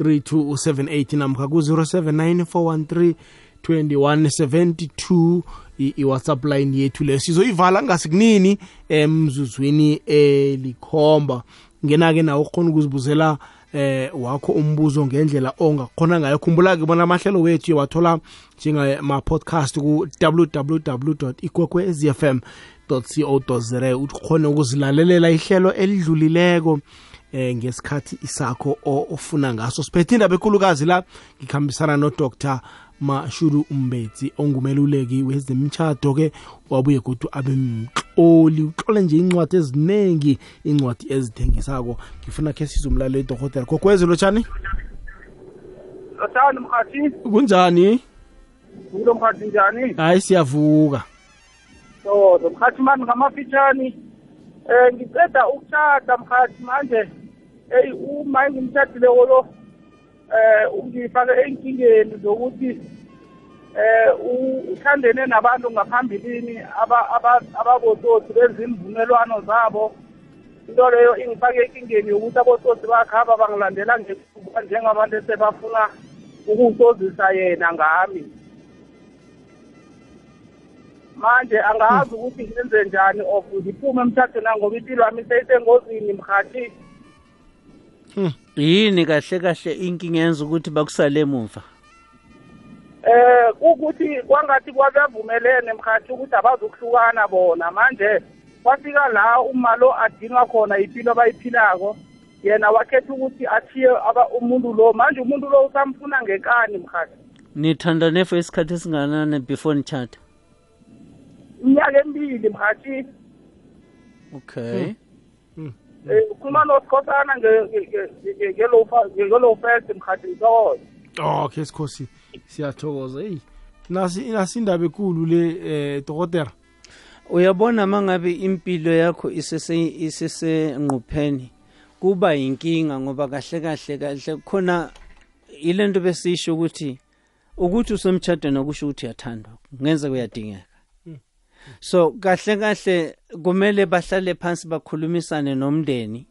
3278 namkha ku-079 413 2172 i- i-whatsapp line yethu leyo sizoyivala ngasikunini emzuzwini elikhomba ngena-ke nawe ukhona ukuzibuzela eh wakho umbuzo ngendlela ongakhona ngayo. Khumbula-ke bona amahlelo wethu wathola njengama-podcast ku-www ikwekwezfm co za uthi ukhone ukuzilalelela ihlelo elidlulileko. Eh ngesikhathi isakho o- ofuna ngaso. Siphethe indaba ekhulukazi la ngikhambisana nodr mashuru umbetsi ongumeluleki wezemtshado ke wabuye kuthi abe mxo umtloli utlole nje incwadi eziningi incwadi ezithengisako. Ngifuna khe size umlaleli dohotela gogwezi lotshani Lothando mkhathi kunjani? Ngulo mkhathi njani? Hayi siyavuka. So mkhathi mani ngamafitshani eh ngiceda ukushada mkhathi manje. Hey uma engimshadile lo eh ungifake enkingeni zokuthi eh uthandene nabantu ngaphambilini ababotsotsi benza imvumelwano zabo. Into leyo ingifake enkingeni yokuthi abotsotsi bakhaba bangilandela njengabantu esebafuna ukuwutozisa yena ngami. Manje angazi ukuthi ngenze njani of ngiphume emthathweni ngoba impilo yami seyisengozini mhathi yini kahle kahle inkinga yenza ukuthi bakusale emuva? Eh ukuthi kwangathi kwabavumelene mhathi ukuthi abazokuhlukana bona. Manje kwafika la uma lo adinga khona impilo abayiphilako yena wakhetha ukuthi athiye umuntu lo. Manje umuntu lo usamfuna ngekani mhathi nithandane for isikhathi esinganani before nitshata iminyaka emibili mhathi. Okay. Eh ukhuluma nosikhosana ngelo first mhathi ngithokoze okay sikhosi. Siyathokoza. Eyi nasi indaba ekulu le eh dokotela. Uyabona mangabe impilo yakho isese isesenqupheni kuba yinkinga ngoba kahle kahle kahle khona ilento besisho ukuthi ukuthi usemtshadweni okusho ukuthi uyathandwa. Ngenze kuyadingeka so kahle kahle kumele bahlale phansi bakhulumisane nomndeni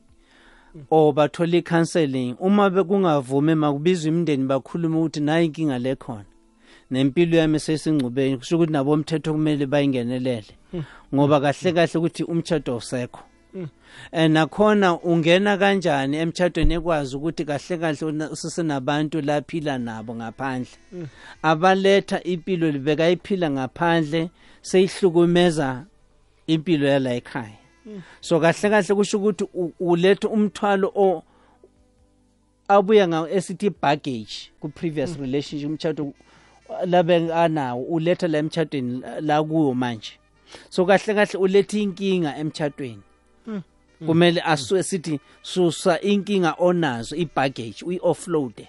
or bathole i-counseling. Uma bekungavumi makubizwe imndeni bakhulume ukuthi nayi inkinga lekhona nempilo yami sesingcubeni kusho ukuthi nabo umthetho kumele bayingenelele. Ngoba kahle kahle ukuthi umthetho usekho and nakhona ungena kanjani emtshadweni ekwazi ukuthi kahle kahle usesenabantu laphila nabo ngaphandle. Abaletha impilo bekayiphila ngaphandle. Seyihlukumeza impilo yala ekhaya. So kahle kahle kusho ukuthi uletha umthwalo o abuya ngawo esithi baggage ku previous relationship umtshado labe anawo uletha la emtshadweni la kuwo manje. So kahle kahle uletha inkinga emtshadweni kumele asue sithi susa inkinga onazo i-baggage uyi-offload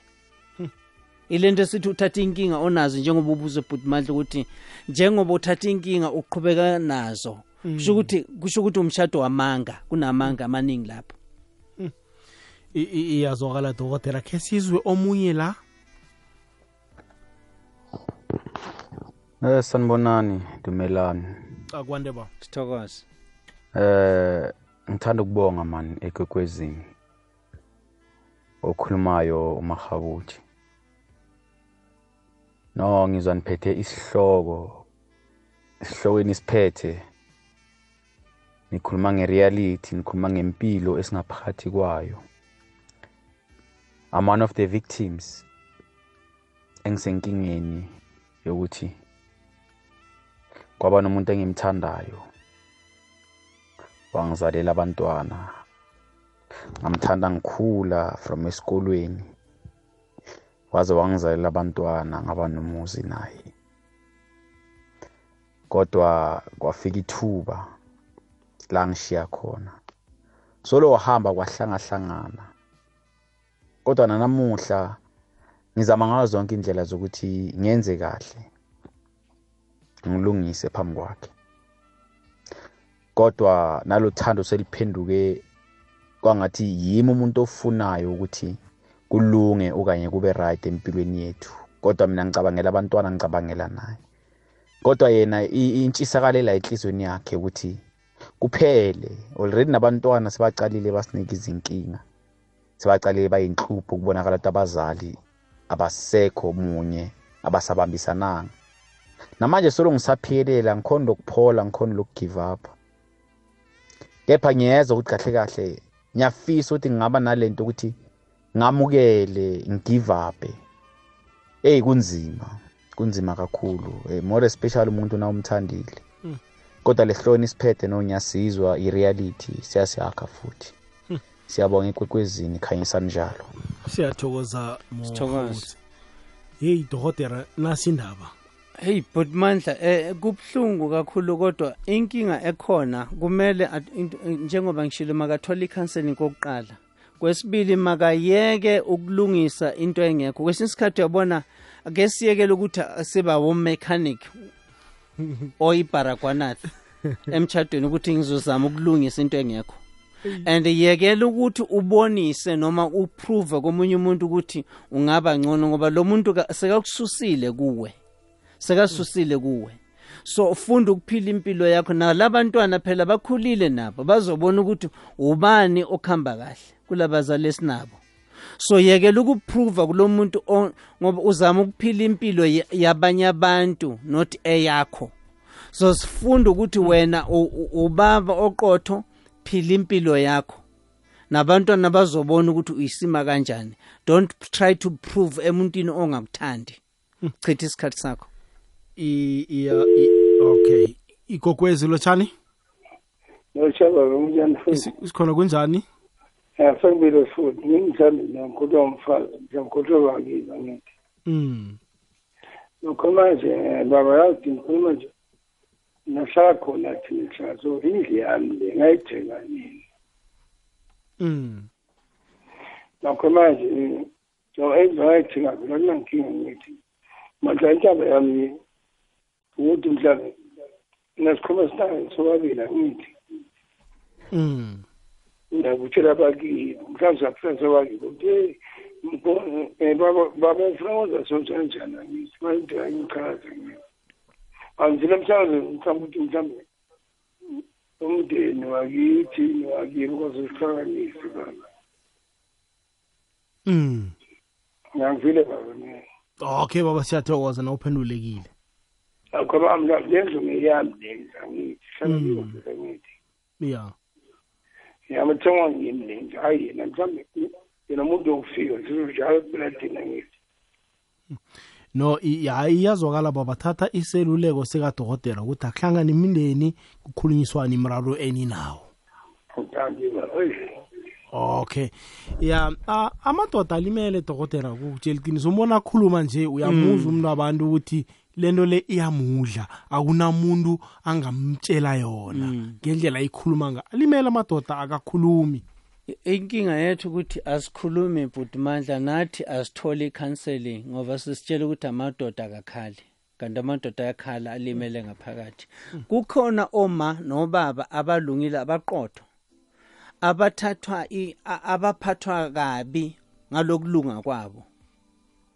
ilento esithi uthatha inkinga onazo njengoba ubuze bhutmandla ukuthi njengoba uthatha inkinga uqhubeka nazo kusho ukuthi kusho ukuthi umshado wamanga kunamanga amaningi lapho iyazwakala dokotela khe sizwe omunye la Eh sanibonani Dumelani. akwande ba sithokoze Eh ngithanda ukubonga man ekwekwezini. Okhulumayo uMahabuthi. No ngizwa niphethe isihloko. Isihlokweni isiphethe. Nikhuluma ngereality, nikhuluma ngempilo esingaphakathi kwayo. I'm one of the victims engisenkingeni yokuthi kwaba nomuntu engimthandayo wangizalela abantwana ngamthanda ngikhula from esikolweni waze wangizalela abantwana ngaba nomuzi naye. Kodwa kwafika ithuba la ngishiya khona. Solo wahamba kwahlangahlangana. Kodwa nanamuhla ngizama ngazo zonke indlela zokuthi ngenze kahle ngilungise phambi kwakhe. Kodwa nalothando seliphenduke kwangathi yimi umuntu ofunayo ukuthi kulunge okanye kube right empilweni yethu. Kodwa mina ngicabangela abantwana ngicabangela naye. Kodwa yena intshisakalo la enhlizweni yakhe ukuthi kuphele. Already nabantwana sebacalile basinika izinkinga. Sebacalile bayinhlupho kubonakala ukuthi abazali abasekho munye abasabambisananga namanje solo ngisaphiyelela ngikhona lokuphola ngikhona lokugive up. Kepha ngiyeza ukuthi kahle kahle ngiyafisa ukuthi ngingaba nalento ukuthi ngamukele ngigive up hey kunzima kunzima kakhulu. Eh, more especially umuntu na umthandile kodwa lehloni isiphethe no ngiyasizwa i-reality siyasiyakha futhi. Siyabonga ikwekwezini khanyisa njalo. Siyathokoza Sithokoze. heyi dokotela nasi indaba Hey but mandla eh kubhlungu kakhulu kodwa inkinga ekhona kumele at- int- njengoba ngishilo makathola i-counseling kokuqala. Kwesibili makayeke ukulungisa into engekho. Kwesinye isikhathi uyabona ake siyekele ukuthi siba wo-mechanic oyibharakwanati emtshadweni ukuthi ngizozama ukulungisa into engekho. And yekela ukuthi ubonise noma uprove komunye umuntu ukuthi ungaba ngcono ngoba lo muntu ka- sekakususile kuwe. Sekasusile kuwe. So ufunda ukuphila impilo yakho. Nalabantwana phela bakhulile nabo bazobona ukuthi ubani okuhamba kahle. Kulabazali esinabo so yekela ukuprova kulo muntu o- ngoba uzama ukuphila impilo ya- yabanye abantu not eyakho. So sifunda ukuthi wena ubaba oqotho phila impilo yakho. Nabantwana bazobona ukuthi uyisima kanjani. Don't try to prove emuntwini ongakuthandi chitha isikhathi sakho. I- iya- i- okay. Igogwezi lotshani noshaba ngumjani Isi- sikhona kunjani? Yasengibile futhi ngingithandi ngiyamkhuluma umfazi ngiyamkhuluma bakiba ngithi mm lokho manje eh, baba yazi ngikhuluma nje nahlala khona thina hlala so indlu yami le ngayithenga nini mm lokho manje eh, so indlu ngayithenga vele kunankinga ngithi mandla intaba yami ukuthi mhlawumbe nasikhuluma sinayo sobabili angithi mm. Ngiyakutshela abakibo mhlawumbe saphela sobakibo ukuthi hey baba ufuna wenza sonke kanjani angithi manje angichaza ngiyo angizile mhlawumbe mhlawumbe ukuthi mhlawumbe umndeni wakithi wakibo kwazosihlanganise baba. Mm ngiyangivile baba mina okay baba siyathokoza na uphendulekile. Akho bami la lendlu ngeyami lendlu angithi hlangabile angithi ya yamathengwa ngimi lendlu hayi yena mhlawumbe yena umuntu wokufika sizojalo kubeladini angithi no i- ya iyazwakala baba. Thatha iseluleko sikadokotela ukuthi akuhlangane imindeni kukhulunyiswane imiraro eninawo okay. Ya amadoda alimele dokotela kutshela iqiniso umbona akhuluma nje uyamuzwa umuntu abantu ukuthi lento le iyamudla akunamuntu angamtshela yona. Ngendlela ikhuluma nga alimele amadoda akakhulumi. Inkinga yethu ukuthi asikhulumi bhuti mandla nathi asithole i-counseling ngoba sisitshela ukuthi amadoda akakhali kanti amadoda ayakhala alimele ngaphakathi. Kukhona oma nobaba abalungile abaqotho abathathwa abaphathwa kabi ngalokulunga kwabo.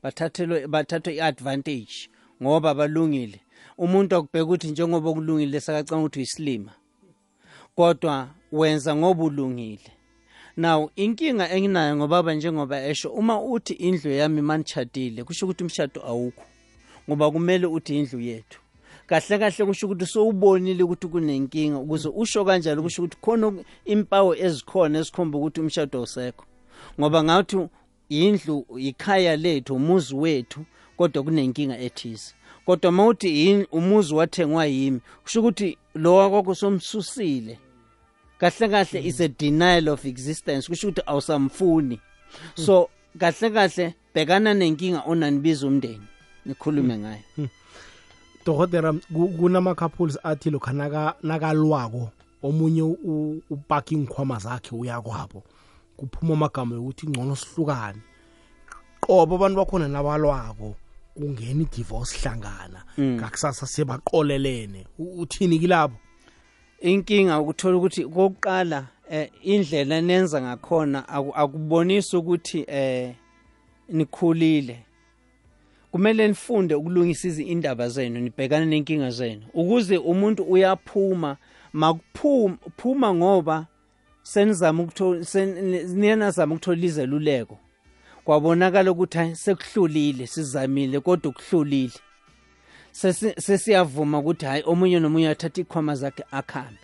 Bathathelwe bathathwe i-advantage. Ngoba balungile. Umuntu akubheka ukuthi njengoba kulungile sakacanga ukuthi uyisilima kodwa wenza ngoba ulungile. Now inkinga enginayo ngobaba njengoba esho uma uthi indlu yami manishadile kusho ukuthi umshado awukho ngoba kumele uthi indlu yethu. Kahle kahle kusho ukuthi sowubonile ukuthi kunenkinga ukuze usho kanjalo kusho ukuthi khona impawu ezikhona ezikhomba ukuthi umshado awusekho. Ngoba ngathi indlu ikhaya lethu umuzi wethu kodwa kunenkinga ethize. Kodwa uma uthi "Yini- umuzi wathengwa yimi kusho ukuthi lo wakwakho somsusile. Kahle kahle is a denial of existence kusho ukuthi awusamfuni. So kahle kahle bhekana nenkinga onanibiza umndeni nikhulume ngayo. Dokotela ku- kunama-couples athi lokha naka- nakalwako omunye u- upaka ingikhwama zakhe uyakwabo kuphuma amagama yokuthi ngcono sihlukane. Qobo abantu bakhona nabalwako. Kungena i-divorce hlangana ngakusasa sebaqolelene uthini kilabo inkinga ukuthola ukuthi kokuqala eh indlela nenza ngakhona aku- akubonisi ukuthi eh nikhulile. Kumele nifunde ukulungisa indaba zenu nibhekane nenkinga zenu. Ukuze umuntu uyaphuma makuphuma phuma ngoba senizama ukuthola niyanazama ukuthola izeluleko. Kwabonakala ukuthi sekuhlulile sizamile kodwa ukuhlulile. Sesi- sesiyavuma ukuthi hayi omunye nomunye athatha ikhwama zakhe akhambe.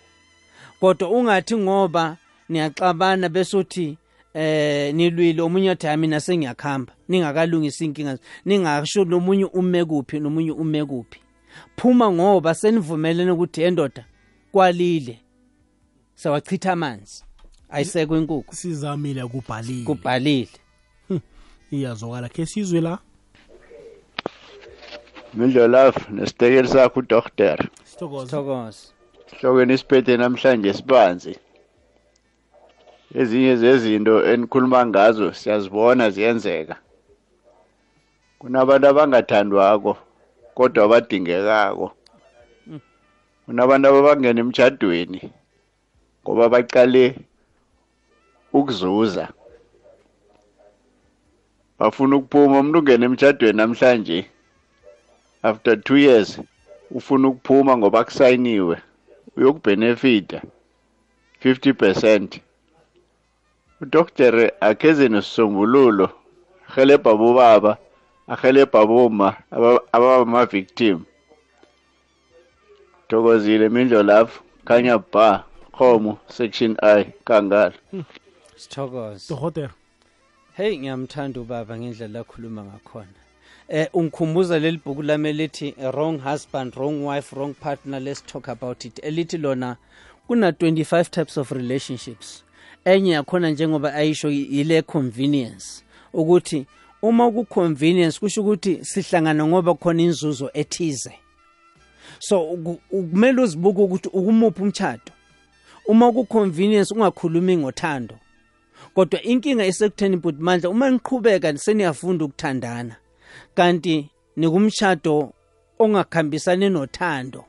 Kodwa ungathi ngoba niyaxabana bese uthi eh nilwile omunye athi mina sengiyakhamba ningakalungisa inkinga ningasho nomunye ume kuphi nomunye ume kuphi. Phuma ngoba senivumelene ukuthi endoda kwalile sawachitha amanzi ayisekwe inkukhu. Sizamile kubhalile kubhalile. Iyazwakala khe sizwe la Mindlolafu nesitekeli sakho udokotela. sithokoza thokoza Sihlokweni isiphethe namhlanje sibanzi. Ezinye zezinto enikhuluma ngazo siyazibona ziyenzeka. Kunabantu abangathandwako kodwa abadingekako. Kunabantu abangena emtjhadweni ngoba baqale ukuzuza. Bafuna ukuphuma umuntu ungena emtjhadweni namhlanje. After 2 years ufuna ukuphuma ngoba kusayiniwe uyokubhenefita 50% udoktere akheze nesisombululo helebha bobaba ahelebha boma abama-victim thokozile mindlo lapho khanya ba khomo section i kangala sithokoza dokotela. Hey ngiyamthanda ubaba ngendlela akhuluma ngakhona. Eh ungikhumbuza leli bhuku lami elithi wrong husband wrong wife wrong partner let's talk about it. Elithi lona kuna 25 types of relationships. Enye yakhona njengoba ayisho ile convenience ukuthi uma ku-convenience kusho ukuthi sihlangana ngoba khona inzuzo ethize. So ku- kumele uzibuke ukuthi ukumuphi umtshado uma ku-convenience ungakhulumi ngothando. Kodwa inkinga isekutheni bhuti mandla uma niqhubeka seniyafunda ukuthandana kanti nikumshado ongakhambisani nothando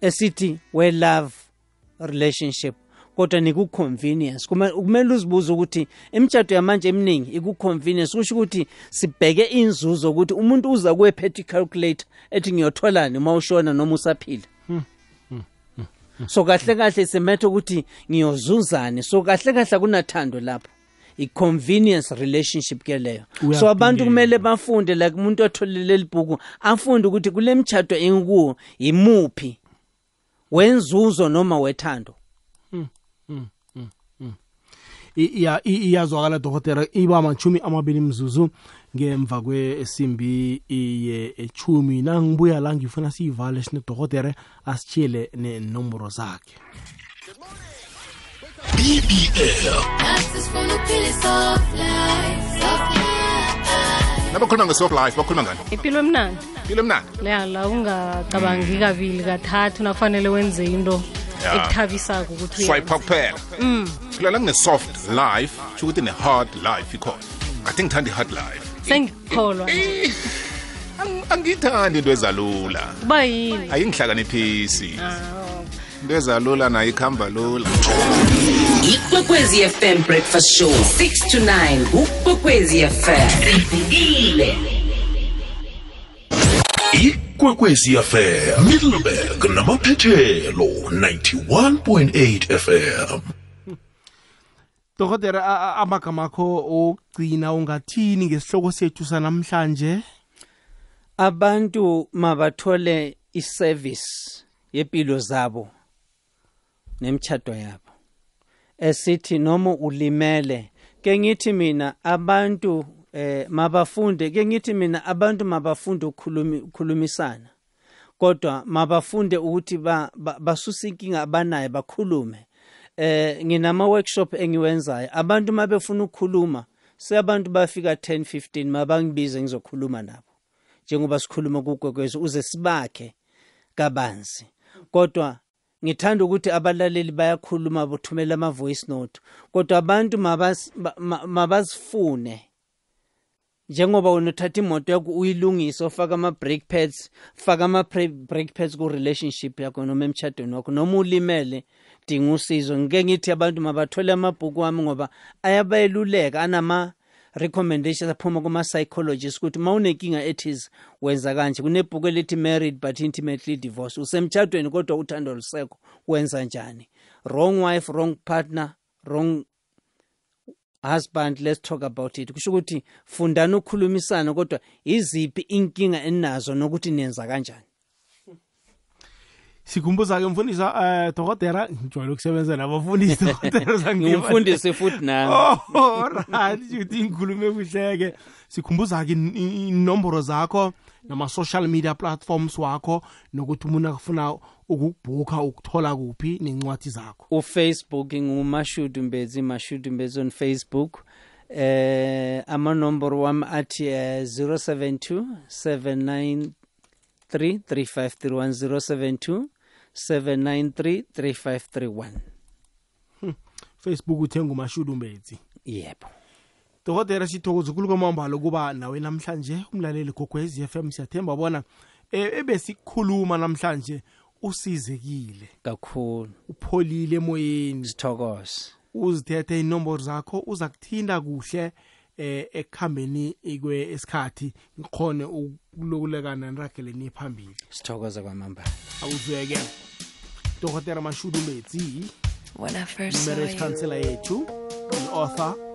esithi we love relationship kodwa niku-convenience. Kumele uzibuze ukuthi imitshato yamanje eminingi iku-convenience kusho ukuthi sibheke inzuzo ukuthi umuntu uza kuwe phethe i-calculator ethi ngiyotholani uma ushona noma usaphila. So kahle kahle simethe ukuthi ngiyozuzani so kahle kahle kunathando lapho i-convenience relationship ke leyo. So abantu kumele bafunde like umuntu otholele leli bhuku afunde ukuthi kule mtshato engikuwo imuphi? Wenzuzo noma wethando? I- iya- i- iyazwakala dokotela. Iba machumi amabili mzuzu. Ngemva kwesimbi iye echumi nangibuya la ngifuna siyivale sinedokotere asitshiyele nenomboro zakhe. Nabakhuluma nge-soft life bakhuluma ngani? Impilo emnandi. Impilo emnandi? Ya la ungacabangi kabili kathathu nafanele wenze into ekuthabisako ukuthi swipe kuphela. Mm. phela la kune-soft life sho ukuthi ne-hard life ikhona. Ngathi ngithanda i-hard life sengikholwa. Angiyithandi into ezalula. Kuba yini? Ayingihlakaniphisi. Into ezalula nayo ikuhamba lula. Ikwekwezi fm breakfast show 6 to 9 ukwekwezi fm sivukile ikwekwezi fm middleburg namaphethelo 91.8 fm dokotela amagama akho okugcina ungathini ngesihloko sethu sanamhlanje? Abantu mabathole iservice yempilo zabo nemchado yabo. Esithi noma ulimele ke ngithi mina abantu eh mabafunde ke ngithi mina abantu mabafunde ukukhulumi ukukhulumisana. Kodwa mabafunde ukuthi ba- ba- basuse inkinga abanayo bakhulume. Eh nginama workshop engiwenzayo. Abantu mabefuna ukukhuluma seyabantu bafika 10 15 mabangibize ngizokhuluma nabo. Njengoba sikhuluma kugwegwezo uze sibakhe kabanzi. Kodwa ngithanda ukuthi abalaleli bayakhuluma bothumela ama voice note. Kodwa abantu mabazifune. Njengoba wena uthatha imoto yakho uyilungise ufaka ama brake pads faka ama pre- brake pads ku relationship yakho noma emchadweni wakho noma ulimele dinga usizo. Ngike ngithi abantu mabathole amabhuku wami ngoba ayabayeluleka anama recommendations aphuma kuma psychologist ukuthi mawunenkinga ethize wenza kanje. Kunebhuku elithi married but intimately divorced. Usemchadweni kodwa uthando lusekho wenza njani? Wrong wife wrong partner wrong husband let's talk about it. Kusho ukuthi fundani ukukhulumisana kodwa iziphi inkinga eninazo nokuthi nenza kanjani? Sikhumbuza-ke mfundisa um dokotela ngijwayele ukusebenza nabafundisi dokotela Ngumfundisi futhi nami. oh right ukuthi ngikhulume kuhleke sikhumbuza-ke in- in- inomboro zakho nama-social media platforms wakho nokuthi umuntu afuna ukukubhukha ukuthola kuphi nencwadi zakho? Ufacebook ngumashudu mbezi mashudu mbezi on facebook. Eh amanomboro wami athi eh, 072 79 3531 793 3531 facebook uthenga umashudu mbetsi yebo. Dokotela sithokoza ukulu kwamambala ukuba nawe namhlanje umlaleli gogwezi FM siyathemba bona eh, ebesikhuluma namhlanje usizekile. Kakhulu. Upholile emoyeni. Sithokoze. Uzithethe inomboro zakho uza kuthinda kuhle eh ekuhambeni ikwe esikhathi ngikhone ukulokulekana nirageleni phambili. Sithokoza kwamambala. Awuzweke. Dokotela mashudu metsi When I first saw marriage you, counselor yethu i-author